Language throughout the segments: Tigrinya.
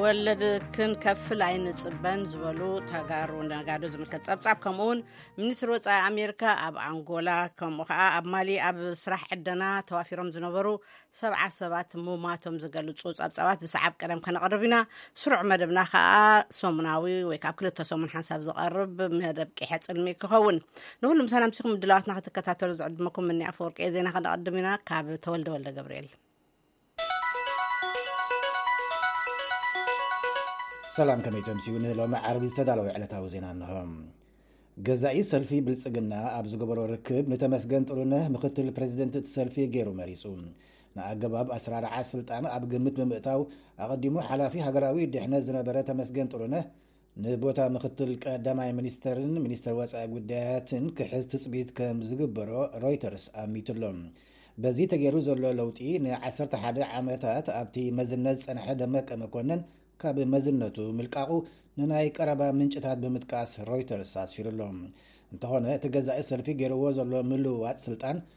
ወለድ ክንከፍል ኣይንፅበን ዝበሉ ተጋሩ ነጋዶ ዝምልከት ፀብፃብ ከምኡ ውን ሚኒስትሪ ወፃኢ ኣሜሪካ ኣብ ኣንጎላ ከምኡ ከዓ ኣብ ማሊ ኣብ ስራሕ ዕደና ተዋፊሮም ዝነበሩ ሰብዓ ሰባት ሙማቶም ዝገልፁ ፀብፃባት ብሰዓብ ቀደም ከነቕርብ ኢና ስሩዕ መደብና ከዓ ሰሙናዊ ወይ ካብ ክልተ ሰሙን ሓንሳብ ዝቐርብ መደብ ቂሐ ፅልሚ ክኸውን ንኩሉ ምሳና ምሲኹም ድላዋትና ክትከታተሉ ዝዕድመኩም ምንያፍ ወርቂ ዜና ከነቐድም ኢና ካብ ተወልደ ወልደ ገብርኤል ሰላም ከመይ ተምስዩ ንሎሚ ዓርቢ ዝተዳለወ ዕለታዊ ዜና እንሆ ገዛኢ ሰልፊ ብልፅግና ኣብ ዝገበሮ ርክብ ንተመስገን ጥሩነህ ምክትል ፕሬዚደንት እቲ ሰልፊ ገይሩ መሪፁ ንኣገባብ ኣስራርዓ ስልጣን ኣብ ግምት ብምእታው ኣቐዲሙ ሓላፊ ሃገራዊ ድሕነት ዝነበረ ተመስገን ጥሩነህ ንቦታ ምኽትል ቀዳማይ ሚኒስተርን ሚኒስተር ወጻኢ ጉዳያትን ክሕዝ ትጽቢት ከም ዝግበሮ ሮይተርስ ኣሚቱ'ሎ። በዚ ተገይሩ ዘሎ ለውጢ ንዓሰርተ ሓደ ዓመታት ኣብቲ መዝነት ዝጸንሐ ደመቀ መኮነን ካብ መዝነቱ ምልቃቑ ንናይ ቀረባ ምንጭታት ብምጥቃስ ሮይተርስ ኣስፊሩ'ሎ። እንተኾነ እቲ ገዛኢ ሰልፊ ገይርዎ ዘሎ ምልውዋጥ ስልጣን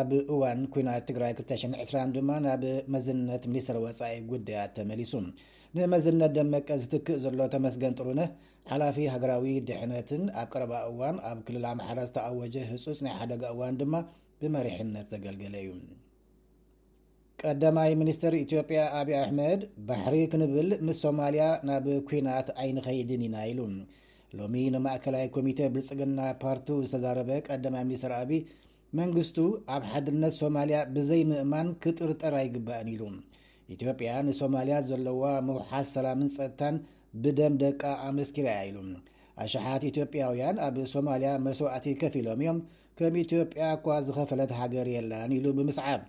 ኣብ እዋን ኲናት ትግራይ ክልተ ሽሕ ዕስራን ድማ ናብ መዝነት ሚኒስትሪ ወፃኢ ጉዳያት ተመሊሱ። ንመዝነት ደመቀ ዝትክእ ዘሎ ተመስገን ጥሩነህ ሓላፊ ሃገራዊ ድሕነትን ኣብ ቀረባ እዋን ኣብ ክልል ኣምሓራ ዝተኣወጀ ህፁፅ ናይ ሓደጋ እዋን ድማ ብመሪሕነት ዘገልገለ እዩ። ቀዳማይ ሚኒስትር ኢትዮጵያ ኣብዪ ኣሕመድ ባሕሪ ክንብል ምስ ሶማልያ ናብ ኩናት ኣይንኸይድን ኢና ኢሉ ሎሚ ንማእከላይ ኮሚቴ ብልፅግና ፓርቱ ዝተዛረበ ቀዳማይ ሚኒስትር ኣብዪ መንግስቱ ኣብ ሓድነት ሶማልያ ብዘይምእማን ክጥርጠር ኣይግባእን ኢሉ። ኢትዮጵያ ንሶማልያ ዘለዋ ምውሓስ ሰላምን ጸጥታን ብደም ደቃ ኣመስኪራ እያ ኢሉ። ኣሽሓት ኢትዮጵያውያን ኣብ ሶማልያ መስዋእቲ ከፊሎም እዮም፣ ከም ኢትዮጵያ እኳ ዝኸፈለት ሃገር የላን ኢሉ ብምስዓብ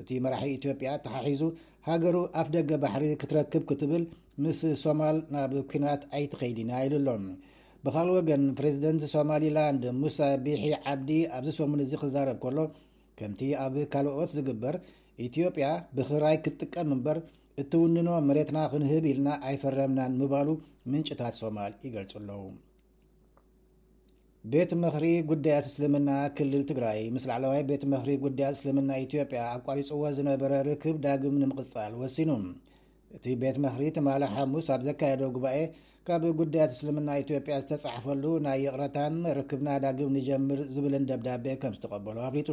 እቲ መራሒ ኢትዮጵያ ኣተሓሒዙ ሃገሩ ኣፍደገ ባሕሪ ክትረክብ ክትብል ምስ ሶማል ናብ ኩናት ኣይትኸይዲና ኢሉ ኣሎ። ብኻልእ ወገን ፕሬዚደንት ሶማሊላንድ ሙሳ ቢሒ ዓብዲ ኣብዚ ሰሙን እዚ ክዛረብ ከሎ ከምቲ ኣብ ካልኦት ዝግበር ኢትዮጵያ ብክራይ ክትጥቀም እምበር እትውንኖ መሬትና ክንህብ ኢልና ኣይፈረምናን ምባሉ ምንጭታት ሶማል ይገልጹ ኣለዉ። ቤት ምኽሪ ጉዳያት እስልምና ክልል ትግራይ ምስ ላዕለዋይ ቤት ምኽሪ ጉዳያት እስልምና ኢትዮጵያ ኣቋሪፅዎ ዝነበረ ርክብ ዳግም ንምቕፃል ወሲኑ እቲ ቤት ምኽሪ ትማሊ ሓሙስ ኣብ ዘካየዶ ጉባኤ ካብ ጉዳያት እስልምና ኢትዮጵያ ዝተጻሕፈሉ ናይ ይቕረታን ርክብና ዳግም ንጀምር ዝብልን ደብዳቤ ከም ዝተቐበሉ ኣፍሊጡ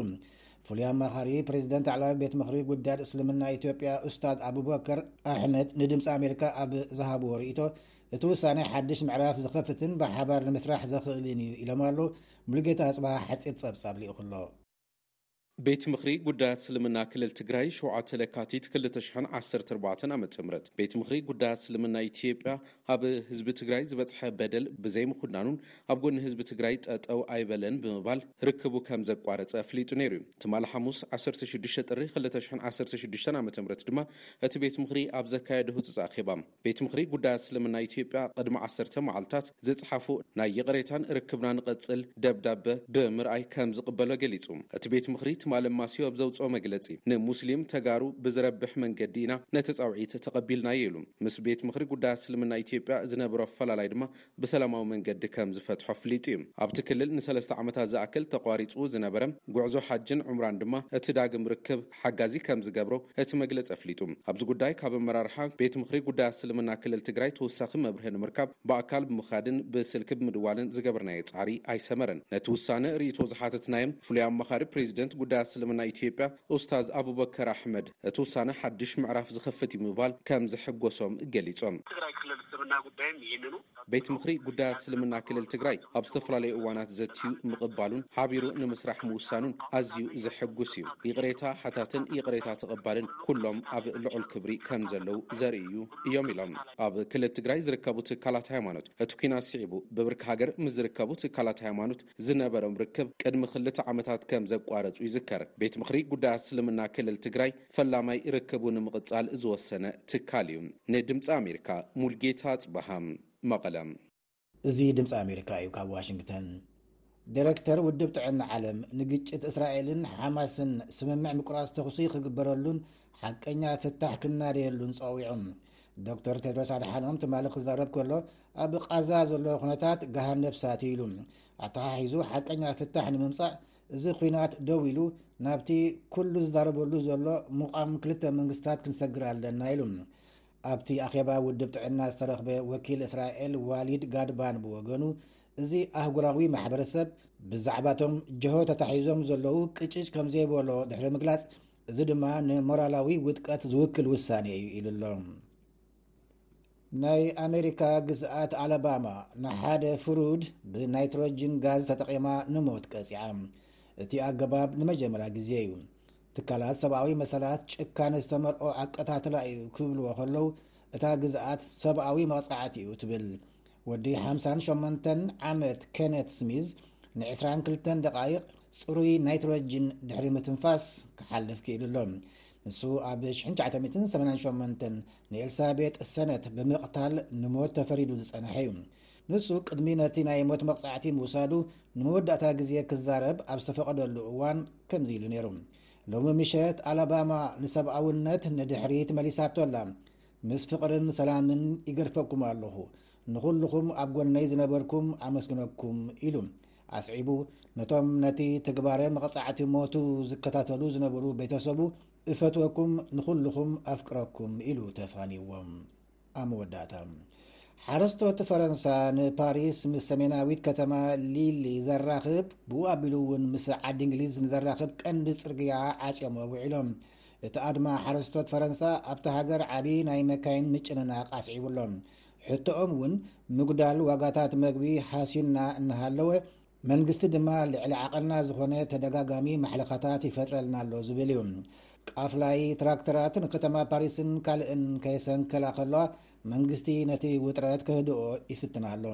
ፍሉይ ኣማኻሪ ፕሬዚደንት ላዕላዊ ቤት ምኽሪ ጉዳያት እስልምና ኢትዮጵያ ኡስታዝ ኣቡበከር ኣሕመድ ንድምፂ ኣሜሪካ ኣብ ዝሃብዎ ርእቶ እቲ ውሳነ ሓድሽ ምዕራፍ ዝኸፍትን ብሓባር ንምስራሕ ዘኽእልን እዩ ኢሎም ኣሎ ሙሉጌታ ኣፅብሃ ሓፂር ፀብፃብ ልኢኹ ኣሎ። ቤት ምኽሪ ጉዳያት እስልምና ክልል ትግራይ ሸውዓተ ለካቲት ክልተ ሽሕን ዓሰርተ ኣርባዕተን ዓመተ ምህረት ቤት ምኽሪ ጉዳያት እስልምና ኢትዮጵያ ኣብ ህዝቢ ትግራይ ዝበፅሐ በደል ብዘይምኹናኑን ኣብ ጎኒ ህዝቢ ትግራይ ጠጠው ኣይበለን ብምባል ርክቡ ከም ዘቋረፀ ኣፍሊጡ ነይሩ እዩ። ትማሊ ሓሙስ ዓሰርተ ሽዱሽተ ጥሪ ክልተ ሽሕን ዓሰርተ ሽዱሽተን ዓመተ ምህረት ድማ እቲ ቤት ምኽሪ ኣብ ዘካየዶ ህፁፅ ኣኼባ ቤት ምኽሪ ጉዳያት እስልምና ኢትዮጵያ ቅድሚ ዓሰርተ መዓልታት ዝጸሓፎ ናይ ይቕሬታን ርክብና ንቐጽል ደብዳበ ብምርኣይ ከም ዝቕበሎ ገሊጹ። እቲ ቤት ምኽሪ ትማል ኣማስዩ ኣብ ዘውጽኦ መግለጺ ንሙስሊም ተጋሩ ብዝረብሕ መንገዲ ኢና ነቲ ጻውዒት ተቐቢልናዮ ኢሉ። ምስ ቤት ምኽሪ ጉዳያት እስልምና ኢትዮጵያ ዝነበሮ ኣፈላላይ ድማ ብሰላማዊ መንገዲ ከም ዝፈትሖ ኣፍሊጡ እዩ። ኣብቲ ክልል ንሰለስተ ዓመታት ዝኣክል ተቋሪጹ ዝነበረ ጉዕዞ ሓጅን ዑምራን ድማ እቲ ዳግም ርክብ ሓጋዚ ከም ዝገብሮ እቲ መግለጺ ኣፍሊጡ። ኣብዚ ጉዳይ ካብ ኣመራርሓ ቤት ምኽሪ ጉዳያት እስልምና ክልል ትግራይ ተወሳኺ መብርሂ ንምርካብ ብኣካል ብምኻድን ብስልኪ ብምድዋልን ዝገበርናዮ ጻዕሪ ኣይሰመረን። ነቲ ውሳነ ርኢቶ ዝሓተትናዮም ፍሉይ ኣማኻሪ ፕረዚደንት ጉዳያት እስልምና ኢትዮጵያ፣ ኡስታዝ ኣቡበከር ኣሕመድ፣ እቲ ውሳነ ሓዱሽ ምዕራፍ ዝኸፍት እዩ ምባል ከም ዘሕጎሶም ገሊፆም። ትግራይ ክልል እስልምና ጉዳይም ይህንኑ። ቤት ምኽሪ ጉዳያት እስልምና ክልል ትግራይ ኣብ ዝተፈላለዩ እዋናት ዘትዩ ምቕባሉን ሓቢሩ ንምስራሕ ምውሳኑን ኣዝዩ ዘሕጉስ እዩ። ይቕሬታ ሓታትን ይቕሬታ ተቐባልን ኩሎም ኣብ ልዑል ክብሪ ከም ዘለው ዘርኢ እዩ እዮም ኢሎም። ኣብ ክልል ትግራይ ዝርከቡ ትካላት ሃይማኖት እቲ ኲናት ስዒቡ ብብርኪ ሃገር ምስ ዝርከቡ ትካላት ሃይማኖት ዝነበሮም ርክብ ቅድሚ ክልተ ዓመታት ከም ዘቋረጹ ይዝከር። ቤት ምኽሪ ጉዳያት እስልምና ክልል ትግራይ ፈላማይ ርክቡ ንምቕጻል ዝወሰነ ትካል እዩ። ንድምፂ ኣሜሪካ ሙልጌታ ኣፅበሃም መቐለም። እዚ ድምፂ ኣሜሪካ እዩ ካብ ዋሽንግተን። ዲረክተር ውድብ ጥዕና ዓለም ንግጭት እስራኤልን ሓማስን ስምምዕ ምቁራፅ ተኹሲ ክግበረሉን ሓቀኛ ፍታሕ ክናደየሉን ፀዊዑ። ዶክተር ቴድሮስ ኣድሓኖም ትማሊ ክዛረብ ከሎ ኣብ ቓዛ ዘሎ ኩነታት ገሃን ነብሳት እዩ ኢሉ ኣተሓሒዙ ሓቀኛ ፍታሕ ንምምፃእ እዚ ኩናት ደው ኢሉ ናብቲ ኩሉ ዝዛረበሉ ዘሎ ምቛም ክልተ መንግስታት ክንሰግር ኣለና ኢሉ ኣብቲ ኣኼባ ውድብ ጥዕና ዝተረኽበ ወኪል እስራኤል ዋሊድ ጋድባን ብወገኑ እዚ ኣህጉራዊ ማሕበረሰብ ብዛዕባቶም ጀሆ ተታሒዞም ዘለዉ ቅጭጭ ከም ዘይበሎ ድሕሪ ምግላፅ እዚ ድማ ንሞራላዊ ውድቀት ዝውክል ውሳኔ እዩ ኢሉ ኣሎ። ናይ ኣሜሪካ ግዝኣት ኣላባማ ንሓደ ፍሩድ ብናይትሮጅን ጋዝ ተጠቒማ ንሞት ቀፂዓ። እቲ ኣገባብ ንመጀመርያ ግዜ እዩ። ትካላት ሰብኣዊ መሰላት ጭካነ ዝተመልኦ ኣቀታትላ እዩ ክብልዎ ከለው እታ ግዝኣት ሰብኣዊ መቕጻዕቲ'ዩ ትብል። ወዲ ሓምሳን ሸሞንተን ዓመት ኬነት ስሚዝ ንዕስራን ክልተን ደቓይቕ ጽሩይ ናይትሮጅን ድሕሪ ምትንፋስ ክሓልፍ ክኢሉ ኣሎ። ንሱ ኣብ 1988 ንኤልሳቤጥ ሰነት ብምቕታል ንሞት ተፈሪዱ ዝጸንሐ እዩ። ንሱ ቅድሚ ነቲ ናይ ሞት መቕጻዕቲ ምውሳዱ ንመወዳእታ ግዜ ክዛረብ ኣብ ዝተፈቐደሉ እዋን ከምዚ ኢሉ ነይሩ። ሎሚ ምሸት ኣላባማ ንሰብኣውነት ንድሕሪት መሊሳቶ ኣላ። ምስ ፍቕርን ሰላምን ይገድፈኩም ኣለኹ። ንኹሉኹም ኣብ ጎነይ ዝነበርኩም ኣመስግነኩም ኢሉ። ኣስዒቡ ነቶም ነቲ ትግባረ መቕጻዕቲ ሞቱ ዝከታተሉ ዝነበሩ ቤተሰቡ እፈትወኩም ንኹሉኹም ኣፍቅረኩም ኢሉ ተፋንይዎም። ኣብ መወዳእታ፣ ሓረስቶት ፈረንሳ ንፓሪስ ምስ ሰሜናዊት ከተማ ሊሊ ዘራኽብ ብኡ ኣቢሉ እውን ምስ ዓዲ እንግሊዝ ንዘራኽብ ቀንዲ ጽርግያ ዓጽዮሞ ውዒሎም። እቲ ኣድማ ሓረስቶት ፈረንሳ ኣብቲ ሃገር ዓብዪ ናይ መካይን ምጭንናቕ ኣስዒቡሎም። ሕቶኦም እውን ምጉዳል ዋጋታት መግቢ ሃስዩና እናሃለወ መንግስቲ ድማ ልዕሊ ዓቐንና ዝኾነ ተደጋጋሚ ማሕለኻታት ይፈጥረልና ኣሎ ዝብል እዩ። ቃፍላይ ትራክተራት ንከተማ ፓሪስን ካልእን ከየሰንከላ ከለዋ መንግስቲ ነቲ ውጥረት ከህድኦ ይፍትን ኣሎ።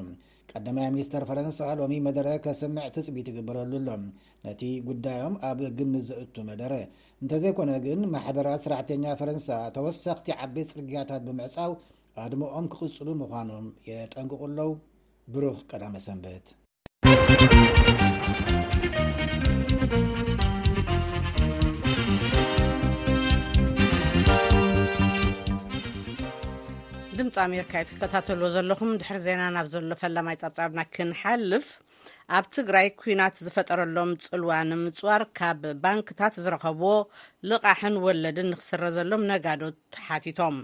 ቀዳማይ ሚኒስተር ፈረንሳ ሎሚ መደረ ከስምዕ ትጽቢት ይግበረሉ ኣሎ። ነቲ ጉዳዮም ኣብ ግምት ዘእቱ መደረ እንተዘይኮነ ግን ማሕበራት ስራሕተኛ ፈረንሳ ተወሰኽቲ ዓበይ ጽርግያታት ብምዕጻው ኣድመኦም ክቕጽሉ ምዃኖም የጠንቅቑ ኣለዉ። ብሩኽ ቀዳመ ሰንበት። ድምፂ ኣሜሪካ ዩ ትከታተልዎ ዘለኹም ድሕሪ ዜና ናብ ዘሎ ፈላማይ ጻብጻብና ክንሓልፍ ኣብ ትግራይ ኩናት ዝፈጠረሎም ጽልዋ ንምፅዋር ካብ ባንክታት ዝረኸብዎ ልቓሕን ወለድን ንክስረዘሎም ነጋዶ ተሓቲቶም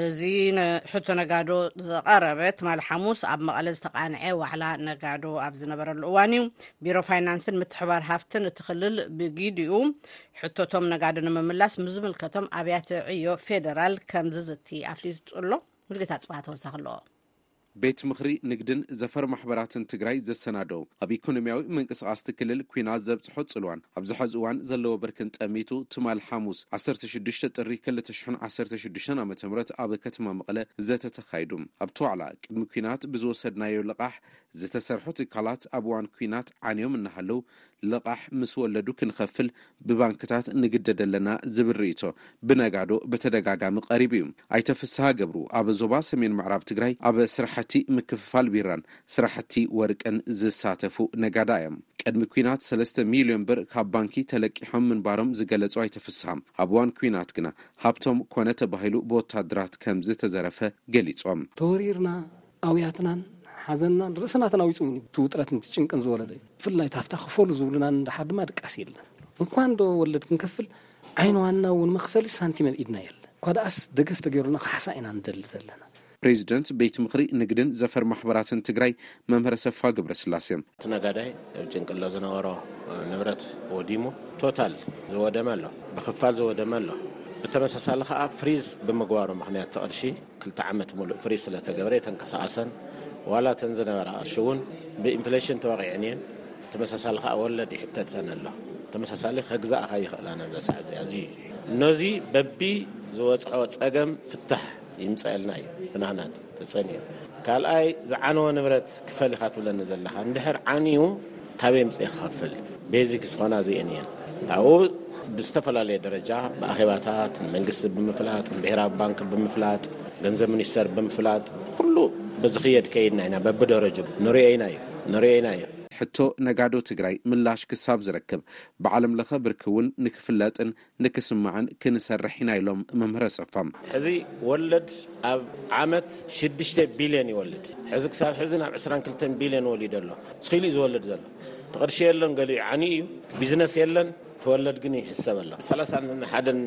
እዚ ንሕቶ ነጋዶ ዝቐረበ ትማል ሓሙስ ኣብ መቐለ ዝተቃንዐ ዋዕላ ነጋዶ ኣብ ዝነበረሉ እዋን እዩ ቢሮ ፋይናንስን ምትሕባር ሃፍትን እቲ ክልል ብጊዲኡ ሕቶቶም ነጋዶ ንምምላስ ምዝምልከቶም ኣብያተ ዕዮ ፌደራል ከምዝዝቲ ኣፍሊጡ ኣሎ ሙልጌታ ፅባህ ተወሳኺ ኣለዎ ቤት ምኽሪ ንግድን ዘፈር ማሕበራትን ትግራይ ዘሰናደው ኣብ ኢኮኖሚያዊ ምንቅስቓስቲ ክልል ኩናት ዘብፅሖ ፅልዋን ኣብዚ ሐዚ እዋን ዘለዎ ብርክን ጠሚቱ ትማል ሓሙስ ዓሰርተ ሽዱሽተ ጥሪ ክልተ ሽሕን ዓሰርተ ሽዱሽተን ዓ ም ኣብ ከተማ መቐለ ዘተ ተኻይዱ ኣብቲ ዋዕላ ቅድሚ ኩናት ብዝወሰድናዮ ልቓሕ ዝተሰርሑ ትካላት ኣብ እዋን ኩናት ዓንዮም እናሃለው ልቓሕ ምስ ወለዱ ክንኸፍል ብባንክታት ንግደድ ኣለና ዝብል ርእይቶ ብነጋዶ ብተደጋጋሚ ቀሪቡ እዩ። ኣይተ ፍስሃ ገብሩ ኣብ ዞባ ሰሜን ምዕራብ ትግራይ ኣብ ስራሕቲ ምክፍፋል ቢራን ስራሕቲ ወርቅን ዝሳተፉ ነጋዳ እዮም። ቅድሚ ኲናት ሰለስተ ሚልዮን ብር ካብ ባንኪ ተለቂሖም ምንባሮም ዝገለፁ ኣይተ ፍስሃ፣ ኣብ እዋን ኲናት ግና ሃብቶም ኮነ ተባሂሉ ብወታደራት ከምዝተዘረፈ ገሊፆም። ተወሪርና ኣውያትናን ሓዘንናን ርእስና ተናዊጹ ውን እዩ። እቲ ውጥረትን እቲ ጭንቅን ዝወለደ እዩ። ብፍላይ እታ ኣብታ ክፈሉ ዝብሉና ንደሓር ድማ ድቃስ የለን። እንኳን ዶ ወለድ ክንከፍል ዓይንዋንና ውን መኽፈሊ ሳንቲም ኣብ ኢድና የለን። እኳ ደኣስ ደገፍ ተገይሩልና ካሕሳ ኢና ንደሊ ዘለና። ፕሬዚደንት ቤት ምኽሪ ንግድን ዘፈር ማሕበራትን ትግራይ መምህር ኣሰፋ ገብረስላሴ። እቲ ነጋዳይ ኣብ ጭንቂ ኣሎ ዝነበሮ ንብረት ወዲሙ ቶታል ዝወደመ ኣሎ ብክፋል ዝወደመ ኣሎ ብተመሳሳሊ ከኣ ፍሪዝ ብምግባሩ ምክንያት እቲ ቅርሺ። ክልተ ዓመት ሙሉእ ፍሪዝ ስለ ዝተገብረ ኣይተንቀሳቐሰን። ዋላ እተን ዝነበራ ቅርሺ እውን ብኢንፍሌሽን ተወቒዐን እየን። ተመሳሳሊ ከኣ ወለድ ይሕተተን ኣሎ። ተመሳሳሊ ከግዝኣኻ ኣይኽእላን ኣብዛ ሰዓት እዚኣ። እዚ እዩ ነዚ በቢ ዝበጽሖ ጸገም ፍታሕ ይምጸኣልና እዩ ፍናናት ተጸንዩ ካልኣይ ዝዓነወ ንብረት ክፈል ኢኻ ትብለኒ ዘለኻ እንድሕር ዓንዩ ካበይ ኣምጺኤ ክኸፍል? ቤዚክ ዝኾና እዚኤን እየን። ካብኡ ብዝተፈላለየ ደረጃ ብኣኼባታት ንመንግስቲ ብምፍላጥ ንብሔራዊ ባንኪ ብምፍላጥ ገንዘብ ሚኒስተር ብምፍላጥ ኩሉ ብዝኽየድ ከይድና ኢና በብደረጁ ንሪኦ ኢና እዩ ንሪኦ ኢና እዩ። ሕቶ ነጋዶ ትግራይ ምላሽ ክሳብ ዝረክብ ብዓለም ለኸ ብርኪ እውን ንክፍለጥን ንክስማዕን ክንሰርሕ ኢና ኢሎም መምህር ኣሰፋ። ሕዚ ወለድ ኣብ ዓመት ሽዱሽተ ቢልዮን ይወልድ። ሕዚ ክሳብ ሕዚ ናብ ዕስራን ክልተን ቢልዮን ወሊዱ ኣሎ። ስኪሉ እዩ ዝወልድ ዘሎ። እቲ ቅርሺ የሎን ገሊኡ ዓንዩ እዩ። እቲ ቢዝነስ የለን እቲ ወለድ ግን ይሕሰብ ኣሎ። ሰላሳን ሓደን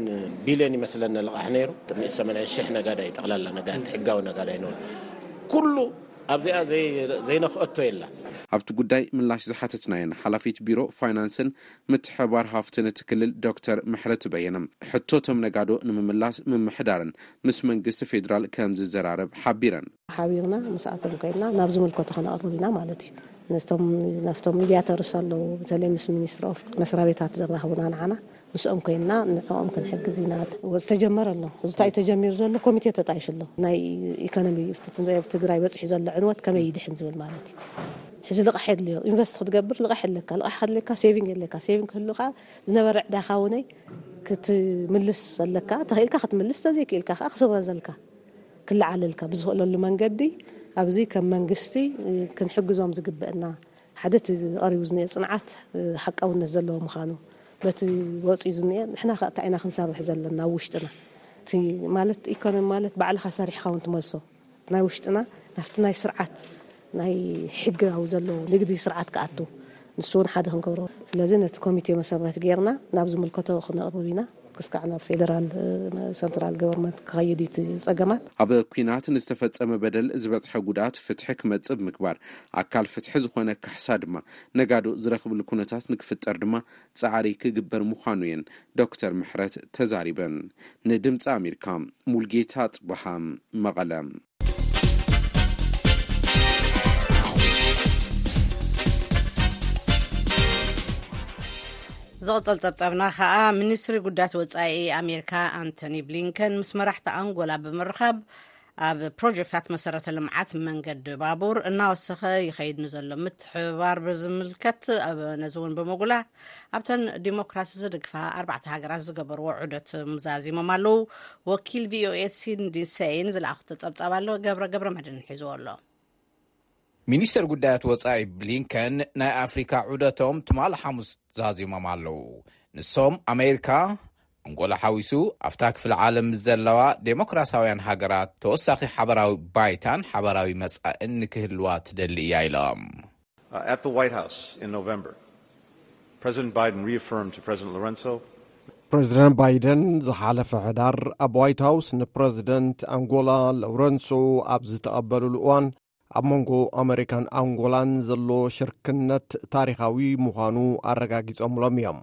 ቢልዮን ይመስለኒ ልቓሕ ነይሩ። ሚእቲ ሰማንያን ሽሕ ነጋዳይ እዩ ጠቕላላ ነጋዲ ሕጋዊ ነጋዳይ ንበል ኩሉ ኣብዚኣ ዘይነኽኦቶ የላን። ኣብቲ ጉዳይ ምላሽ ዝሓተትናየን ሓላፊት ቢሮ ፋይናንስን ምትሕብባር ሃፍትን እቲ ክልል ዶክተር ምሕረቲ በየነ፣ ሕቶ እቶም ነጋዶ ንምምላስ ምምሕዳረን ምስ መንግስቲ ፌዴራል ከምዝዘራረብ ሓቢረን። ሓቢርና ምስኣቶም ኮይንና ናብ ዝምልከቶ ከነቕርብ ኢና ማለት እዩ። ነቶም ናብቶም ሚድያተርስ ኣለዉ፣ በተለይ ምስ ሚኒስትሪ ኦፍ መስራቤታት ዘራኽቡና ንዓና ምስኦም ኮይንና ንዕኦም ክንሕግዝ ኢና። ዝተጀመረ ኣሎ፣ ሕዚ'ታ ተጀሚሩ ዘሎ ኮሚቴ ተጣይሹ ኣሎ። ናይ ኢኮኖሚ እቲ ትግራይ በፂሑ ዘሎ ዕንወት ከመይ ይድሕን ዝብል ማለት እዩ። ሕዚ ልቓሕ የድልዮ ኢንቨስት ክትገብር ልቓሕ የድልየካ ልቓሕ ከድልየካ ሴቪንግ የድልየካ ሴቪንግ ክህሉ ከኣ ዝነበረ ዕዳኻ ውነይ ክትምልስ ኣለካ ተኽኢልካ ክትምልስ ተዘይክኢልካ ከኣ ክስረዘልካ ክለዓለልካ ብዝኽእለሉ መንገዲ ኣብዚ ከም መንግስቲ ክንሕግዞም ዝግበእና ሓደ እቲ ቐሪቡ ዝኒኤ ጽንዓት ሓቃውነት ዘለዎ ምዃኑ በቲ ወጺኡ ዝኒኤ ንሕና ከ እንታይ ኢና ክንሰርሕ ዘለና ኣብ ውሽጥና እቲ ማለት ኢኮኖሚ ማለት ባዕልኻ ሰሪሕኻ ውን ትመልሶ ናይ ውሽጥና ናብቲ ናይ ስርዓት ናይ ሕጋዊ ዘሎ ንግዲ ስርዓት ክኣቱ ንሱ ውን ሓደ ክንገብሮ ስለዚ ነቲ ኮሚቴ መሰረት ጌርና ናብ ዝምልከቶ ክነቕርብ ኢና ክስካዕ ናብ ፌደራል ሰንትራል ገቨርመንት ክኸይድ እዩ እቲ ፀገማት። ኣብ ኲናት ንዝተፈፀመ በደል ዝበፅሐ ጉድኣት ፍትሒ ክመፅእ ብምግባር ኣካል ፍትሒ ዝኾነ ካሕሳ ድማ ነጋዶ ዝረኽብሉ ኩነታት ንክፍጠር ድማ ፃዕሪ ክግበር ምዃኑ እየን ዶክተር ምሕረት ተዛሪበን። ንድምፂ ኣሜሪካ ሙልጌታ ኣፅበሃ መቐለ። ዝቕፅል ፀብፃብና ከዓ ሚኒስትሪ ጉዳያት ወፃኢ ኣሜሪካ ኣንቶኒ ብሊንከን ምስ መራሕቲ ኣንጎላ ብምርኻብ ኣብ ፕሮጀክታት መሰረተ ልምዓት መንገዲ ባቡር እናወሰኸ ይኸይድ ንዘሎ ምትሕብባር ብዝምልከት ነዚ እውን ብምጉላህ ኣብተን ዲሞክራሲ ዝድግፋ ኣርባዕተ ሃገራት ዝገበርዎ ዑደት ዛዚሞም ኣለዉ ወኪል ቪኦኤ ሲንዲ ሰይን ዝለኣኹቶ ፀብፃብ ኣሎ ገብረ ገብረ መድን ሒዝዎ ኣሎ ሚኒስተር ጉዳያት ወጻኢ ብሊንከን ናይ ኣፍሪካ ዑደቶም ትማል ሓሙስ ዛዚሞም ኣለዉ። ንሶም ኣሜሪካ ኣንጎላ ሓዊሱ ኣብታ ክፍለ ዓለም ምስ ዘለዋ ዴሞክራሲያውያን ሃገራት ተወሳኺ ሓበራዊ ባይታን ሓበራዊ መጻእን ንክህልዋ ትደሊ እያ ኢሎም። At the White House in November, President Biden reaffirmed to President Lourenço ፕረዚደንት ባይደን ዝሓለፈ ሕዳር ኣብ ዋይት ሃውስ ንፕረዚደንት ኣንጎላ ለውረንሶ ኣብ ዝተቐበልሉ እዋን ኣብ መንጎ ኣመሪካን ኣንጎላን ዘሎ ሽርክነት ታሪኻዊ ምዃኑ ኣረጋጊጾምሎም እዮም።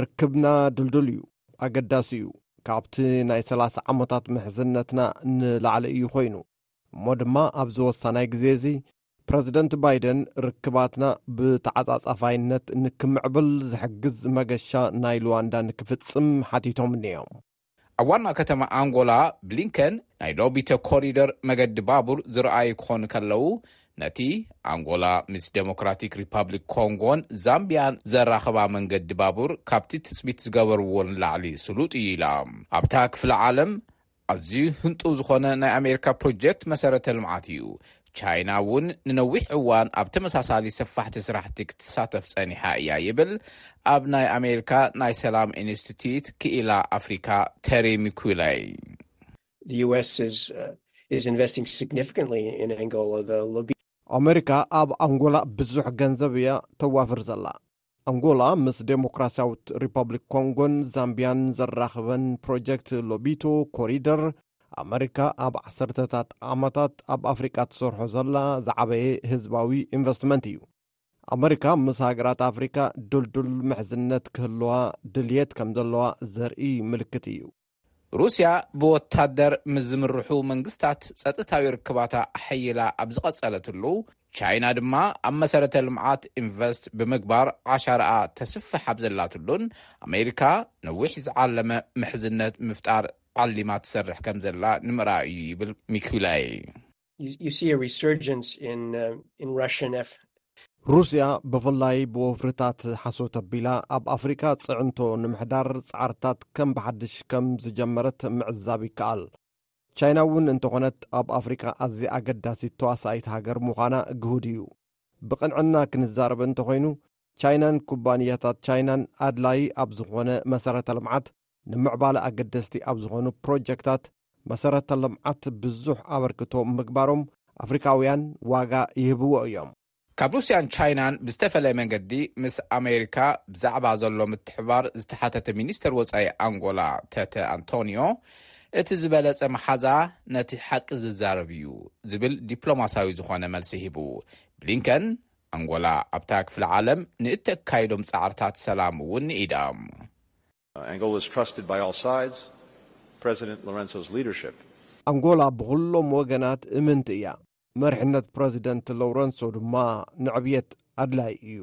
ርክብና ድልዱል እዩ፣ ኣገዳሲ እዩ፣ ካብቲ ናይ ሰላሳ ዓመታት ምሕዝነትና ንላዕሊ እዩ ኮይኑ። እሞ ድማ ኣብዚ ወሳናይ ግዜ እዚ ፕረዚደንት ባይደን ርክባትና ብተዓጻጻፋይነት ንክምዕብል ዝሕግዝ መገሻ ናይ ሉዋንዳ ንክፍጽም ሓቲቶምኒ እዮም። ኣብ ዋና ከተማ ኣንጎላ ብሊንከን ናይ ሎቢተ ኮሪደር መገዲ ባቡር ዝረኣዩ ክኾኑ ከለው ነቲ ኣንጎላ ምስ ደሞክራቲክ ሪፓብሊክ ኮንጎን ዛምቢያን ዘራኽባ መንገዲ ባቡር ካብቲ ትፅቢት ዝገበርዎ ንላዕሊ ስሉጥ እዩ ኢላ። ኣብታ ክፍለ ዓለም ኣዝዩ ህንጡው ዝኾነ ናይ ኣሜሪካ ፕሮጀክት መሰረተ ልምዓት እዩ። ቻይና እውን ንነዊሕ እዋን ኣብ ተመሳሳሊ ሰፋሕቲ ስራሕቲ ክትሳተፍ ፀኒሓ እያ ይብል ኣብ ናይ ኣሜሪካ ናይ ሰላም ኢንስቲትዩት ክኢላ ኣፍሪካ ተሪ ሚኩለይ። ኣሜሪካ ኣብ ኣንጎላ ብዙሕ ገንዘብ እያ ተዋፍር ዘላ። ኣንጎላ ምስ ዴሞክራስያዊት ሪፐብሊክ ኮንጎን ዛምቢያን ዘራኽበን ፕሮጀክት ሎቢቶ ኮሪደር ኣመሪካ ኣብ ዓሰርተታት ዓመታት ኣብ ኣፍሪቃ ትሰርሖ ዘላ ዝዓበየ ህዝባዊ ኢንቨስትመንት እዩ ኣመሪካ ምስ ሃገራት ኣፍሪካ ድልዱል ምሕዝነት ክህልዋ ድልየት ከም ዘለዋ ዘርኢ ምልክት እዩ ሩስያ ብወታደር ምስ ዝምርሑ መንግስታት ጸጥታዊ ርክባታ ኣሐይላ ኣብ ዝቐጸለትሉ፣ ቻይና ድማ ኣብ መሰረተ ልምዓት ኢንቨስት ብምግባር ዓሻራኣ ተስፍሕ ኣብ ዘላትሉን፣ ኣሜሪካ ነዊሕ ዝዓለመ ምሕዝነት ምፍጣር ዓሊማ ትሰርሕ ከምዘላ ንምርኣይ እዩ ይብል ሚኩላይ። ሩስያ ብፍላይ ብወፍርታት ሓሶት ኣቢላ ኣብ ኣፍሪቃ ፅዕንቶ ንምሕዳር ፃዕርታት ከም ብሓድሽ ከም ዝጀመረት ምዕዛብ ይከኣል። ቻይና እውን እንተኾነት ኣብ ኣፍሪቃ ኣዝያ ኣገዳሲት ተዋሳኢት ሃገር ምዃና ግሁድ እዩ። ብቕንዕና ክንዛረብ እንተኾይኑ ቻይናን ኩባንያታት ቻይናን ኣድላዪ ኣብ ዝኾነ መሰረተ ልምዓት ንምዕባለ ኣገደስቲ ኣብ ዝኾኑ ፕሮጀክታት መሰረተ ልምዓት ብዙሕ ኣበርክቶ ምግባሮም ኣፍሪካውያን ዋጋ ይህብዎ እዮም። ካብ ሩስያን ቻይናን ብዝተፈለየ መንገዲ ምስ ኣሜሪካ ብዛዕባ ዘሎ ምትሕብባር ዝተሓተተ ሚኒስተር ወፃኢ ኣንጎላ ተተ ኣንቶንዮ፣ እቲ ዝበለፀ መሓዛ ነቲ ሓቂ ዝዛረብ እዩ ዝብል ዲፕሎማስያዊ ዝኾነ መልሲ ሂቡ። ብሊንከን፣ ኣንጎላ ኣብታ ክፍለ ዓለም ንእተካይዶም ፃዕርታት ሰላም እውን ንኢዳ። ኣንጎላ ብኹሎም ወገናት እምንቲ እያ፣ መሪሕነት ፕረዚደንት ሎውረንሶ ድማ ንዕብየት ኣድላዪ እዩ።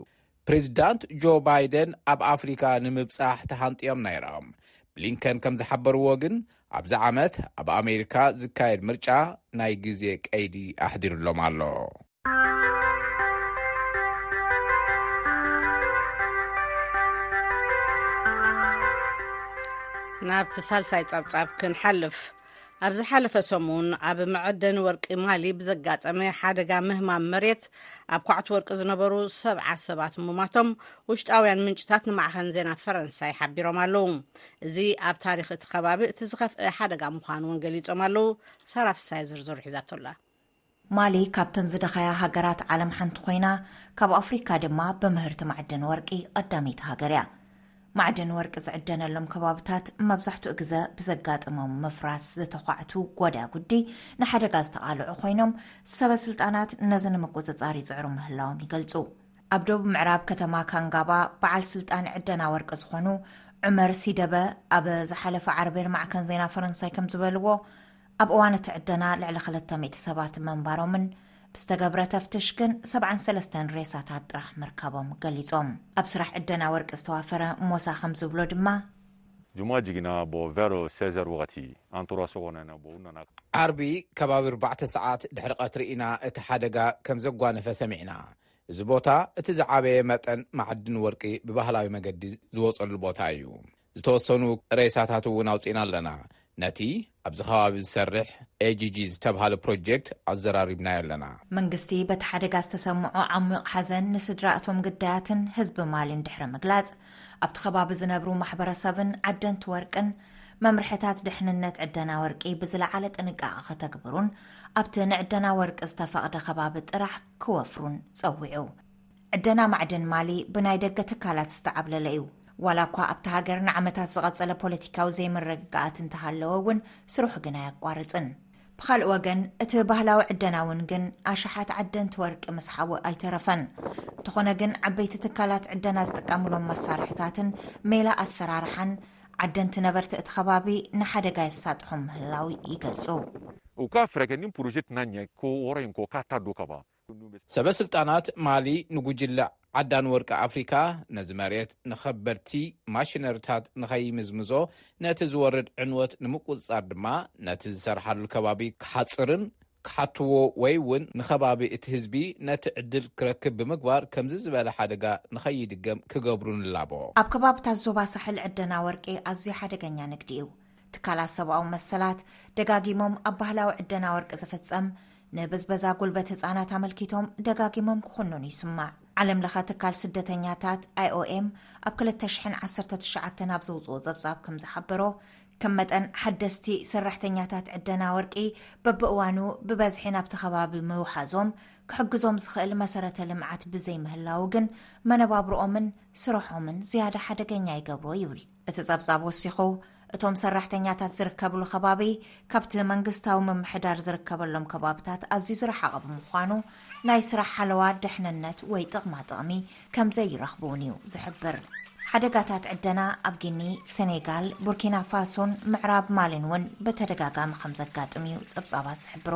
ፕሬዚዳንት ጆ ባይደን ኣብ ኣፍሪካ ንምብፃሕ ተሃንጥዮም ነይሮም። ብሊንከን ከምዝሓበርዎ ግን ኣብዚ ዓመት ኣብ ኣሜሪካ ዝካየድ ምርጫ ናይ ግዜ ቀይዲ ኣሕዲርሎም ኣሎ። ናብቲ ሳልሳይ ጸብጻብ ክንሓልፍ ኣብ ዝሓለፈ ሰሙን ኣብ መዐደኒ ወርቂ ማሊ ብዘጋጠመ ሓደጋ ምህማም መሬት ኣብ ኳዕቲ ወርቂ ዝነበሩ ሰብዓ ሰባት ምሟቶም ውሽጣውያን ምንጭታት ንማዕኸን ዜና ፈረንሳይ ሓቢሮም ኣለዉ እዚ ኣብ ታሪክ እቲ ከባቢ እቲ ዝኸፍአ ሓደጋ ምዃኑ እውን ገሊፆም ኣለዉ ሳራፍሳይ ዝርዝሩ ሒዛቶላ ማሊ ካብተን ዝደኸያ ሃገራት ዓለም ሓንቲ ኮይና፣ ካብ ኣፍሪካ ድማ ብምህርቲ ማዕድን ወርቂ ቐዳመይቲ ሃገር እያ። ማዕድን ወርቂ ዝዕደነሎም ከባብታት መብዛሕትኡ ግዘ ብዘጋጥሞም ምፍራስ ዝተዃዕቱ ጎዳጉዲ ንሓደጋ ዝተቓልዑ ኮይኖም፣ ሰበ ስልጣናት ነዚ ንምቁፅፃር ይፅዕሩ ምህላዎም ይገልፁ። ኣብ ደቡብ ምዕራብ ከተማ ካንጋባ በዓል ስልጣን ዕደና ወርቂ ዝኾኑ ዑመር ሲደበ ኣብ ዝሓለፈ ዓርቢ ንማዕከን ዜና ፈረንሳይ ከምዝበልዎ፣ ኣብ እዋን እቲ ዕደና ልዕሊ ክልተ ሚእቲ ሰባት ምንባሮምን ብዝተገብረ ተፍትሽ ግን ሰብዓን ሰለስተን ሬሳታት ጥራሕ ምርካቦም ገሊጾም። ኣብ ስራሕ ዕደና ወርቂ ዝተዋፈረ ሞሳ ከም ዝብሎ ድማ፣ ጁማ ጅግና ቦ ቨሮ ሴዘር ወቀቲ ኣንቱራ ሶቆነ ነቦ ውነና። ዓርቢ ከባቢ ኣርባዕተ ሰዓት ድሕሪ ቀትሪ ኢና እቲ ሓደጋ ከም ዘጓነፈ ሰሚዕና። እዚ ቦታ እቲ ዝዓበየ መጠን መዓድን ወርቂ ብባህላዊ መገዲ ዝወጸሉ ቦታ እዩ። ዝተወሰኑ ሬሳታት እውን ኣውፂእና ኣለና። ነቲ ኣብዚ ከባቢ ዝሰርሕ ኤጂጂ ዝተብሃለ ፕሮጀክት ኣዘራሪብናዮ ኣለና። መንግስቲ በቲ ሓደጋ ዝተሰምዖ ዓሚቕ ሓዘን ንስድራ እቶም ግዳያትን ህዝቢ ማሊን ድሕሪ ምግላፅ ኣብቲ ከባቢ ዝነብሩ ማሕበረሰብን ዓደንቲ ወርቅን መምርሕታት ድሕንነት ዕደና ወርቂ ብዝለዓለ ጥንቃቐ ከተግብሩን ኣብቲ ንዕደና ወርቂ ዝተፈቕደ ከባቢ ጥራሕ ክወፍሩን ፀዊዑ። ዕደና ማዕድን ማሊ ብናይ ደገ ትካላት ዝተዓብለለ እዩ። ዋላ እኳ ኣብቲ ሃገር ንዓመታት ዝቐጸለ ፖለቲካዊ ዘይምርግጋኣት እንተሃለወ እውን ስርሑ ግን ኣየቋርጽን። ብኻልእ ወገን እቲ ባህላዊ ዕደና እውን ግን ኣሽሓት ዓደንቲ ወርቂ ምስሓቡ ኣይተረፈን። እንተኾነ ግን ዓበይቲ ትካላት ዕደና ዝጥቀምሎም መሳርሕታትን ሜላ ኣሰራርሓን ዓደንቲ ነበርቲ እቲ ከባቢ ንሓደጋ የሳጥሖም ምህላው ይገልጹ። O ka fɛɛrɛ kɛ ni projet tɛna ɲɛ ko wɔrɔ in kɔ k'a ta don ka ban. ሰበ ስልጣናት ማሊ ንጉጅለ ዓዳን ወርቂ ኣፍሪካ ነዚ መሬት ንከበድቲ ማሽነሪታት ንከይምዝምዞ ነቲ ዝወርድ ዕንወት ንምቁፅፃር ድማ ነቲ ዝሰርሓሉ ከባቢ ክሓፅርን ክሓትዎ ወይ እውን ንከባቢ እቲ ህዝቢ ነቲ ዕድል ክረክብ ብምግባር ከምዚ ዝበለ ሓደጋ ንከይድገም ክገብሩ ንላቦ። ኣብ ከባብታት ዞባ ሳሕል ዕደና ወርቂ ኣዝዩ ሓደገኛ ንግዲ እዩ። ትካላት ሰብኣዊ መሰላት ደጋጊሞም ኣብ ባህላዊ ዕደና ወርቂ ዝፍፀም ንብዝበዛ ጉልበት ህፃናት ኣመልኪቶም ደጋጊሞም ክኹኑን ይስማዕ ዓለም ለኸ ትካል ስደተኛታት ኣይኦኤም ኣብ 219 ኣብ ዘውፅኡ ፀብፃብ ከም ዝሓበሮ ከም መጠን ሓደስቲ ሰራሕተኛታት ዕደና ወርቂ በብእዋኑ ብበዝሒ ናብቲ ከባቢ ምውሓዞም ክሕግዞም ዝኽእል መሰረተ ልምዓት ብዘይምህላው ግን መነባብርኦምን ስራሖምን ዝያዳ ሓደገኛ ይገብሮ ይብል እቲ ጸብጻብ ወሲኹ፣ እቶም ሰራሕተኛታት ዝርከብሉ ከባቢ ካብቲ መንግስታዊ ምምሕዳር ዝርከበሎም ከባብታት ኣዝዩ ዝረሓቐ ብምዃኑ ናይ ስራሕ ሓለዋ፣ ድሕንነት ወይ ጥቕማ ጥቕሚ ከም ዘይረኽቡ እውን እዩ ዝሕብር። ሓደጋታት ዕደና ኣብ ጊኒ፣ ሰኔጋል፣ ቡርኪና ፋሶን ምዕራብ ማሊን እውን ብተደጋጋሚ ከም ዘጋጥም እዩ ጸብጻባት ዝሕብሩ።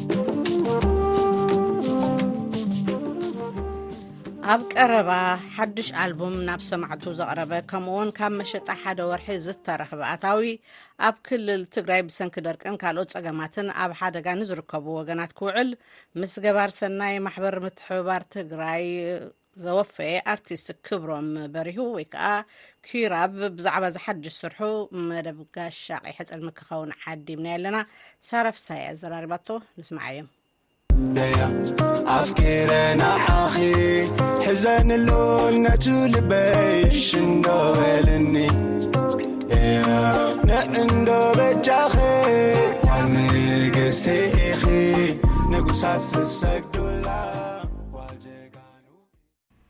ኣብ ቀረባ ሓድሽ ኣልቡም ናብ ሰማዕቱ ዘቕረበ ከምኡውን ካብ መሸጣ ሓደ ወርሒ ዝተረኽበ ኣታዊ ኣብ ክልል ትግራይ ብሰንኪ ደርቅን ካልኦት ጸገማትን ኣብ ሓደጋ ንዝርከቡ ወገናት ክውዕል ምስ ገባር ሰናይ ማሕበር ምትሕብባር ትግራይ ዘወፈየ ኣርቲስት ክብሮም በሪሁ ወይ ከዓ ኪራብ ብዛዕባ እዚ ሓድሽ ስርሑ መደብ ጋሻ ቀይሕ ፅልሚ ክኸውን ዓዲምና ኣለና ሳራ ፍሳይ ኣዘራሪባቶ ንስማዓ እዮም ኣፍቂረና ሓኺ ሕዘንሉ ነቱ ልበይ ሽንዶ በልኒ ንዕንዶ በጃኺ ዋን ንግስቲ ኢኺ ንጉሳት ዝሰግዱላ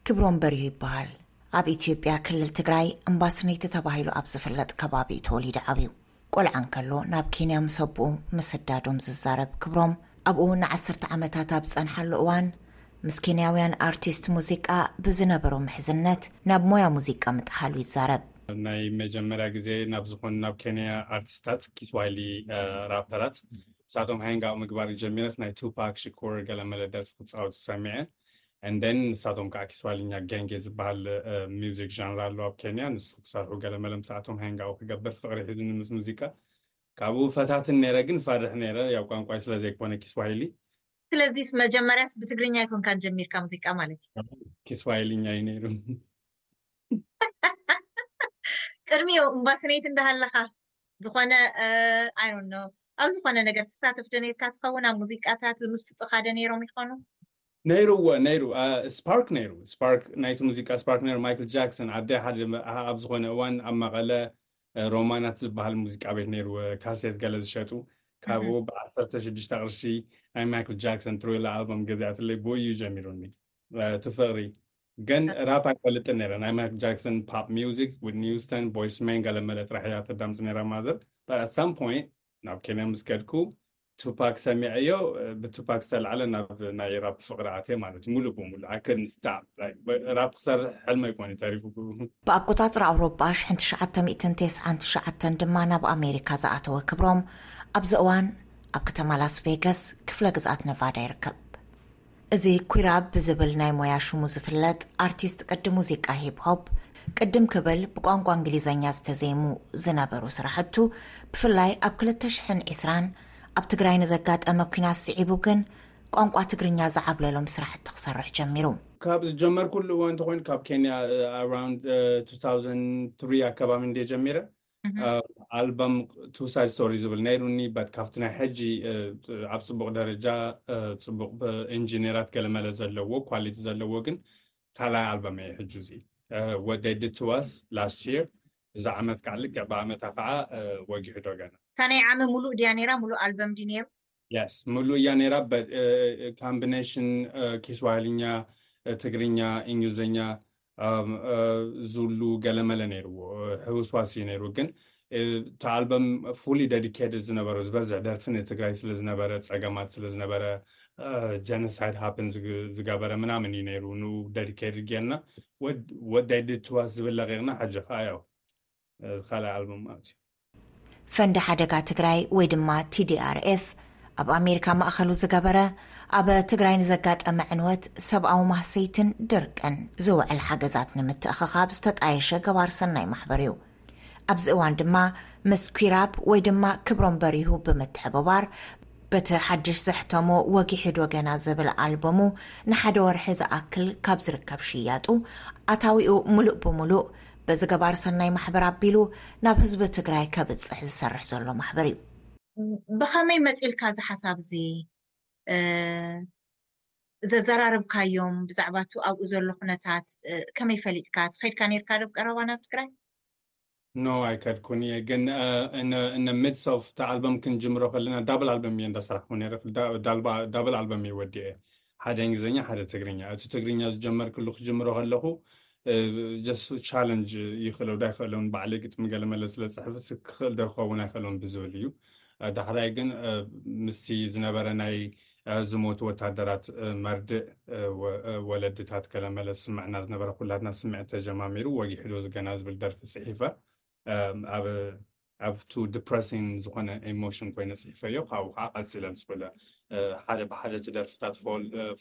ክብሮም በሪሁ ይበሃል ኣብ ኢትዮጵያ ክልል ትግራይ እምባስነይቲ ተባሂሉ ኣብ ዝፍለጥ ከባቢ እዩ ተወሊደ ዓብዩ ቆልዓ እንከሎ ናብ ኬንያ ምስ ኣቦኡ ምስዳዶም ዝዛረብ ክብሮም ኣብኡ ንዓሰርተ ዓመታት ኣብ ዝጸንሓሉ እዋን ምስ ኬንያውያን ኣርቲስት ሙዚቃ ብዝነበሮ ምሕዝነት ናብ ሞያ ሙዚቃ ምጥሓሉ ይዛረብ ናይ መጀመርያ ግዜ ናብ ዝኾኑ ናብ ኬንያ ኣርቲስታት ኪስዋሂሊ ራፐራት ንሳቶም ሃንግ ኣውት ምግባር ጀሚረስ ናይ ቱፓክ ሽኮር ገለመለ ደርፊ ክፃወቱ ሰሚዐ እንደን ንሳቶም ከዓ ኪስዋልኛ ገንጌ ዝበሃል ሚውዚክ ዣንራ ኣለዎ ኣብ ኬንያ ንሱ ክሰርሑ ገለመለ ምስኣቶም ሃንግ ኣውት ክገብር ፍቅሪ ሒዙኒ ምስ ሙዚቃ ካብኡ ፈታትን ነይረ ግን ፈርሕ ነይረ ያው ቋንቋይ ስለዘይኮነ ኪስዋሂሊ ስለዚስ መጀመርያስ ብትግርኛ ይኮንካን ጀሚርካ ሙዚቃ ማለት እዩ ኪስዋይልኛ እዩ ነይሩ ቅድሚ እምባስነይት እንዳሃለኻ ዝኾነ ኣይ ዶንት ኖ ኣብ ዝኾነ ነገር ትሳተፍ ዶ ነርካ ትኸውን ኣብ ሙዚቃታት ዝምስጡኻ ዶ ነይሮም ይኾኑ? ነይሩ እወ ነይሩ ስፓርክ ነይሩ ስፓርክ ናይቲ ሙዚቃ ስፓርክ ነይሩ ማይክል ጃክሰን ኣደ ሓደ ኣብ ዝኾነ እዋን ኣብ መቐለ ሮማናት ዝበሃል ሙዚቃ ቤት ነይሩ ካሴት ገለ ዝሸጡ ካብኡ ብዓሰርተ ሽዱሽተ ቅርሺ ናይ ማይክል ጃክሰን ትሮይላ ኣልበም ገዚኣትለይ ብኡ እዩ ጀሚሩኒ እቲ ፍቕሪ ግን ራፕ ኣይፈልጥን ነረ ናይ ማይክ ጃክሰን ፓፕ ሚዚክ ዊትኒ ሂውስተን ቦይስ ሜን ገለመለ ጥራሕ እያ ተዳምፅ ነራ ማዘር በት ኣት ሳም ፖይንት ናብ ኬንያ ምስ ከድኩ ቱፓክ ሰሚዐዮ ብቱፓክ ዝተላዕለ ናብ ናይ ራፕ ፍቅሪ ኣትየ ማለት እዩ ሙሉእ ብሙሉ ኣይከን ስታፕ ራፕ ክሰርሕ ሕልመ ይኮን እዩ ተሪፉ ብኣቆፃፅራ ኣውሮጳ ሽሕን ትሽዓተ ሚእትን ቴስዓን ትሽዓተን ድማ ናብ ኣሜሪካ ዝኣተወ ክብሮም ኣብዚ እዋን ኣብ ከተማ ላስ ቬገስ ክፍለ ግዝኣት ነቫዳ ይርከብ እዚ ኲራብ ብዝብል ናይ ሞያ ሽሙ ዝፍለጥ ኣርቲስት ቅዲ ሙዚቃ ሂፕሆፕ ቅድም ክብል ብቋንቋ እንግሊዘኛ ዝተዘይሙ ዝነበሩ ስራሕቱ ብፍላይ ኣብ ክልተ ሽሕን ዒስራን ኣብ ትግራይ ንዘጋጠመ ኲናት ስዒቡ ግን ቋንቋ ትግርኛ ዝዓብለሎም ስራሕቲ ክሰርሕ ጀሚሩ። ካብ ዝጀመርኩሉ እዋን እንተኾይኑ ካብ ኬንያ ኣራውንድ 2003 ኣከባቢ እንድየ ጀሚረ። ኣልበም ቱ ሳይድ ስቶሪ ዝብል ነይሩኒ በት ካብቲ ናይ ሕጂ ኣብ ፅቡቅ ደረጃ ፅቡቅ ብኢንጂነራት ገለመለ ዘለዎ ኳሊቲ ዘለዎ ግን ካልኣይ ኣልበም እየ ሕጂ እዚ ወደይ ድትዋስ ላስት የር እዚ ዓመት ከዓ ልክዕ ብኣመታ ከዓ ወጊሑ ዶ ገና እታ ናይ ዓመ ሙሉእ ድያ ነይራ ሙሉእ ኣልበም ድዩ ነይሩ ሙሉ እያ ነራ ካምቢነሽን ኪስዋህልኛ ትግርኛ እንግሊዘኛ ዝሉ ገለመለ ነይርዎ ሕውስዋስ እዩ ነይሩ ግን እቲ ኣልበም ፉሊ ደዲኬትድ ዝነበረ ዝበዝሕ ደርፊ ንትግራይ ስለ ዝነበረ ፀገማት ስለ ዝነበረ ጀኖሳይድ ሃፕን ዝገበረ ምናምን እዩ ነይሩ ን ደዲኬትድ ጌርና ወዳይ ድትዋስ ዝብል ለቂቕና ሓጂ ከዓ ያው ካልኣይ ኣልበም ማለት እዩ። ፈንድ ሓደጋ ትግራይ ወይ ድማ TDRF ኣብ ኣሜሪካ ማእኸሉ ዝገበረ ኣብ ትግራይ ንዘጋጠመ ዕንወት ሰብኣዊ ማህሰይትን ድርቅን ዝውዕል ሓገዛት ንምትእኽኻብ ዝተጣየሸ ገባር ሰናይ ማሕበር እዩ። ኣብዚ እዋን ድማ ምስ ኩራፕ ወይ ድማ ክብሮም በሪሁ ብምትሕብባር በቲ ሓድሽ ዘሕተሞ ወጊሕዶ ገና ዝብል ኣልበሙ ንሓደ ወርሒ ዝኣክል ካብ ዝርከብ ሽያጡ ኣታዊኡ ሙሉእ ብሙሉእ በዚ ገባር ሰናይ ማሕበር ኣቢሉ ናብ ህዝቢ ትግራይ ከብፅሕ ዝሰርሕ ዘሎ ማሕበር እዩ። ብኸመይ መፂልካ እዚ ሓሳብ እዚ ዘዘራርብካዮም ብዛዕባ እቲ ኣብኡ ዘሎ ኩነታት ከመይ ፈሊጥካ ትኸድካ ነርካ ዶ ቀረባ ናብ ትግራይ? ኖ ኣይከድኩን እየ ግን እነ ሚድስ ኦፍ እቲ ኣልበም ክንጅምሮ ከለና ዳብል ኣልበም እየ እንዳሰራሕኩ ነይረ ዳብል ኣልበም እየ ወዲኤ ሓደ እንግሊዘኛ ሓደ ትግርኛ እቲ ትግርኛ ዝጀመርክሉ ክጅምሮ ከለኹ ጀስት ቻለንጅ ይኽእለው ዶ ኣይክእለውን ባዕለይ ግጥሚ ገለመለ ስለ ፅሕፍስ ክኽእል ዶ ክኸውን ኣይክእለውን ብዝብል እዩ ዳሕራይ ግን ምስቲ ዝነበረ ናይ ዝሞቱ ወታደራት መርድእ ወለድታት ከለመለ ስምዕና ዝነበረ ኩላትና ስምዕት ተጀማሚሩ ወጊሕዶ ዝገና ዝብል ደርፊ ፅሒፈ ኣብ ኣብቱ ድፕረሲንግ ዝኾነ ኢሞሽን ኮይነ ፅሒፈዮ ካብኡ ከዓ ቀፂለ ምስ በለ ሓደ ብሓደ እቲ ደርፍታት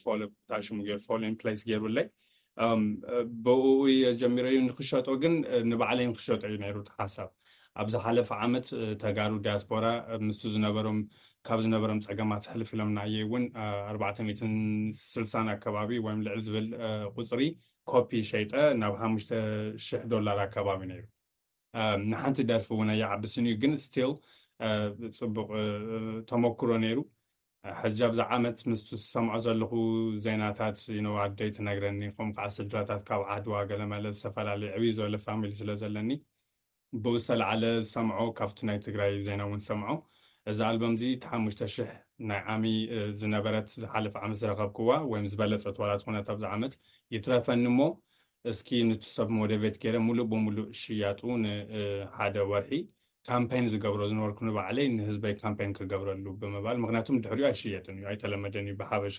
ፎል ታሽሙ ገይሩ ፎል ኢን ፕሌስ ገይሩለይ ብኡ እየ ጀሚረዩ ንክሸጦ ግን ንባዕለይ ንክሸጦ እዩ ነይሩ እቲ ሓሳብ ኣብ ዝሓለፈ ዓመት ተጋሩ ዲያስፖራ ምስቲ ዝነበሮም ካብ ዝነበሮም ፀገማት ሕልፍ ኢሎም ናየይ እውን ኣርባዕተ ሚትን ስልሳን ኣከባቢ ወይም ልዕል ዝብል ቁፅሪ ኮፒ ሸይጠ ናብ ሓሙሽተ ሽሕ ዶላር ኣከባቢ ነይሩ ንሓንቲ ደርፊ እውን ኣይዓብስን እዩ ግን ስቲል ፅቡቅ ተመክሮ ነይሩ ሕጂ ኣብዛ ዓመት ምስቱ ዝሰምዖ ዘለኹ ዜናታት ነው ኣደይ ትነግረኒ ከም ከዓ ስድራታት ካብ ዓድዋ ገለመለ ዝተፈላለዩ ዕብይ ዝበለ ፋሚሊ ስለ ዘለኒ ብኡ ዝተለዓለ ዝሰምዖ ካብቲ ናይ ትግራይ ዜና እውን ዝሰምዖ እዚ ኣልበም እዚ እቲ ሓሙሽተ ሽሕ ናይ ዓሚ ዝነበረት ዝሓለፈ ዓመት ዝረከብክዋ ወይም ዝበለፀት ዋላ ትኾነት ኣብዚ ዓመት ይትረፈኒ እሞ እስኪ ኑቲ ሰብ ሞደቤት ገይረ ሙሉእ ብሙሉእ ሽያጡ ንሓደ ወርሒ ካምፔን ዝገብሮ ዝነበርኩ ንባዕለይ ንህዝበይ ካምፔን ክገብረሉ ብምባል ምክንያቱም ድሕሪኡ ኣይሽየጥን እዩ ኣይተለመደን እዩ ብሓበሻ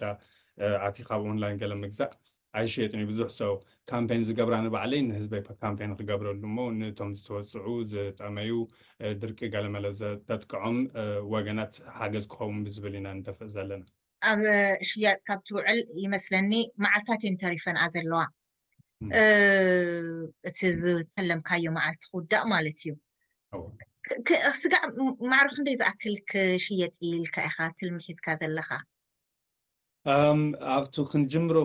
ኣቲ ካብ ኦንላይን ገለ ምግዛእ ኣይሽየጥን እዩ ብዙሕ ሰው ካምፔን ዝገብራ ንባዕለይ ንህዝበይ ካምፔን ክገብረሉ እሞ ንቶም ዝተወፅዑ ዝጠመዩ ድርቂ ገለመለ ዘጥቅዖም ወገናት ሓገዝ ክኸውን ብዝብል ኢና ንደፍእ ዘለና ኣብ ሽያጥ ካብ ትውዕል ይመስለኒ መዓልታት እየን ተሪፈንኣ ዘለዋ እቲ ዝተለምካዮ መዓልቲ ክውዳእ ማለት እዩ ስጋዕ ማዕሮ ክንደይ ዝኣክል ክሽየጥ ኢልካ ኢካ ትልሚ ሒዝካ ዘለካ ኣብቲ ክንጅምሮ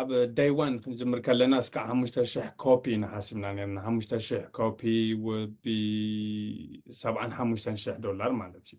ኣብ ዳይዋን ክንጅምር ከለና እስከ ሓሙሽተ ሽሕ ኮፒ ኢና ሓሲብና ነርና ሓሙሽተ ሽሕ ኮፒ ወቢ ሰብዓን ሓሙሽተን ሽሕ ዶላር ማለት እዩ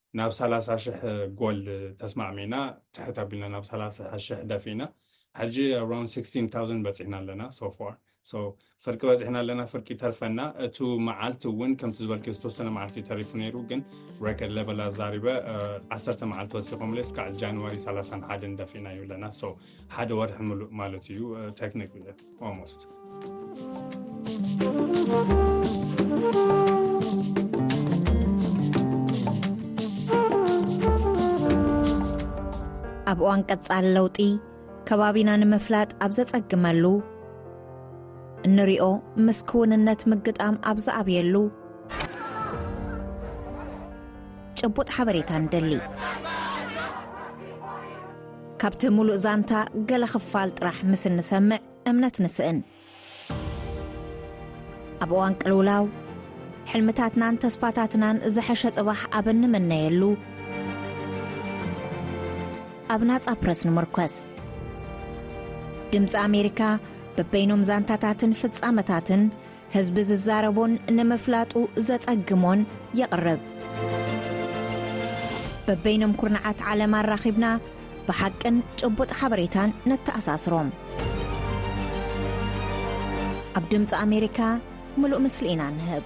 ናብ ሰላሳ ሽሕ ጎል ተስማዕሚዕና ትሕት ኣቢልና ናብ ሰላሳ ሽሕ ደፊእና ሕጂ ኣራውንድ ሲክስቲን ታውዘንድ በጺሕና ኣለና ሶ ፋር ሶ ፍርቂ በጺሕና ኣለና ፍርቂ ይተርፈና እቱ መዓልቲ እውን ከምቲ ዝበልክዮ ዝተወሰነ መዓልቲ እዩ ተሪፉ ነይሩ ግን ረከድ ለበል ኣዛሪበ ዓሰርተ መዓልቲ ወሲኾምለይ እስካዕ ጃንዋሪ ሰላሳን ሓደን ደፊእና እዩ ኣለና ሶ ሓደ ወርሒ ምሉእ ማለት እዩ ቴክኒክ ኦልሞስት ኣብ እዋን ቀጻሊ ለውጢ ከባቢና ንምፍላጥ ኣብ ዘጸግመሉ እንሪኦ ምስ ክውንነት ምግጣም ኣብ ዝኣብየሉ ጭቡጥ ሓበሬታ ንደሊ ካብቲ ሙሉእ ዛንታ ገለ ክፋል ጥራሕ ምስ እንሰምዕ እምነት ንስእን። ኣብ እዋን ቅልውላው ሕልምታትናን ተስፋታትናን ዝሐሸ ጽባሕ ኣብ እንምነየሉ ኣብ ናጻ ፕረስ ንምርኮስ። ድምጺ ኣሜሪካ በበይኖም ዛንታታትን ፍጻመታትን ህዝቢ ዝዛረቦን ንምፍላጡ ዘጸግሞን የቕርብ በበይኖም ኩርናዓት ዓለም ኣራኺብና ብሓቅን ጭቡጥ ሓበሬታን ነተኣሳስሮም ኣብ ድምፂ ኣሜሪካ ምሉእ ምስሊ ኢና ንህብ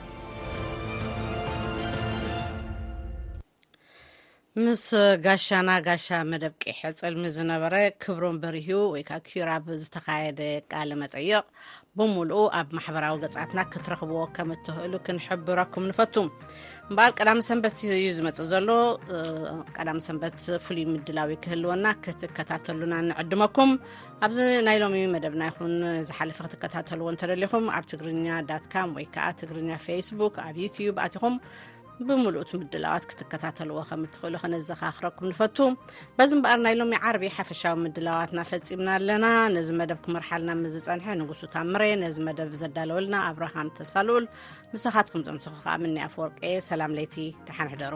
ምስ ጋሻና ጋሻ መደብ ቂሐ ጽልሚ ዝነበረ ክብሮም በሪሁ ወይ ከዓ ኪራብ ዝተኻየደ ቃለ መጠየቕ ብምልኡ ኣብ ማሕበራዊ ገጻትና ክትረኽብዎ ከም እትኽእሉ ክንሕብረኩም ንፈቱ እምበኣር ቀዳሚ ሰንበት እዩ ዝመፅእ ዘሎ ቀዳሚ ሰንበት ፍሉይ ምድላዊ ክህልወና ክትከታተሉና ንዕድመኩም ኣብዚ ናይ ሎሚ መደብና ይኹን ዝሓለፈ ክትከታተልዎ እንተደሊኹም ኣብ ትግርኛ ዳትካም ወይ ከዓ ትግርኛ ፌስቡክ ኣብ ዩትዩብ ኣትኹም ብምሉእት ምድላዋት ክትከታተልዎ ከም እትኽእሉ ከነዘኻኽረኩም ንፈቱ በዚ እምበኣር ናይ ሎሚ ዓርቢ ሓፈሻዊ ምድላዋትና ፈፂምና ኣለና ነዚ መደብ ክመርሓልና ምስዝፀንሐ ንጉሱ ታምረ ነዚ መደብ ዘዳለወልና ኣብርሃም ተስፋ ልኡል ንስኻትኩም ዘምስኹ ከዓ ምኒ ኣፈወርቂ ሰላም ለይቲ ደሓን ሕደሩ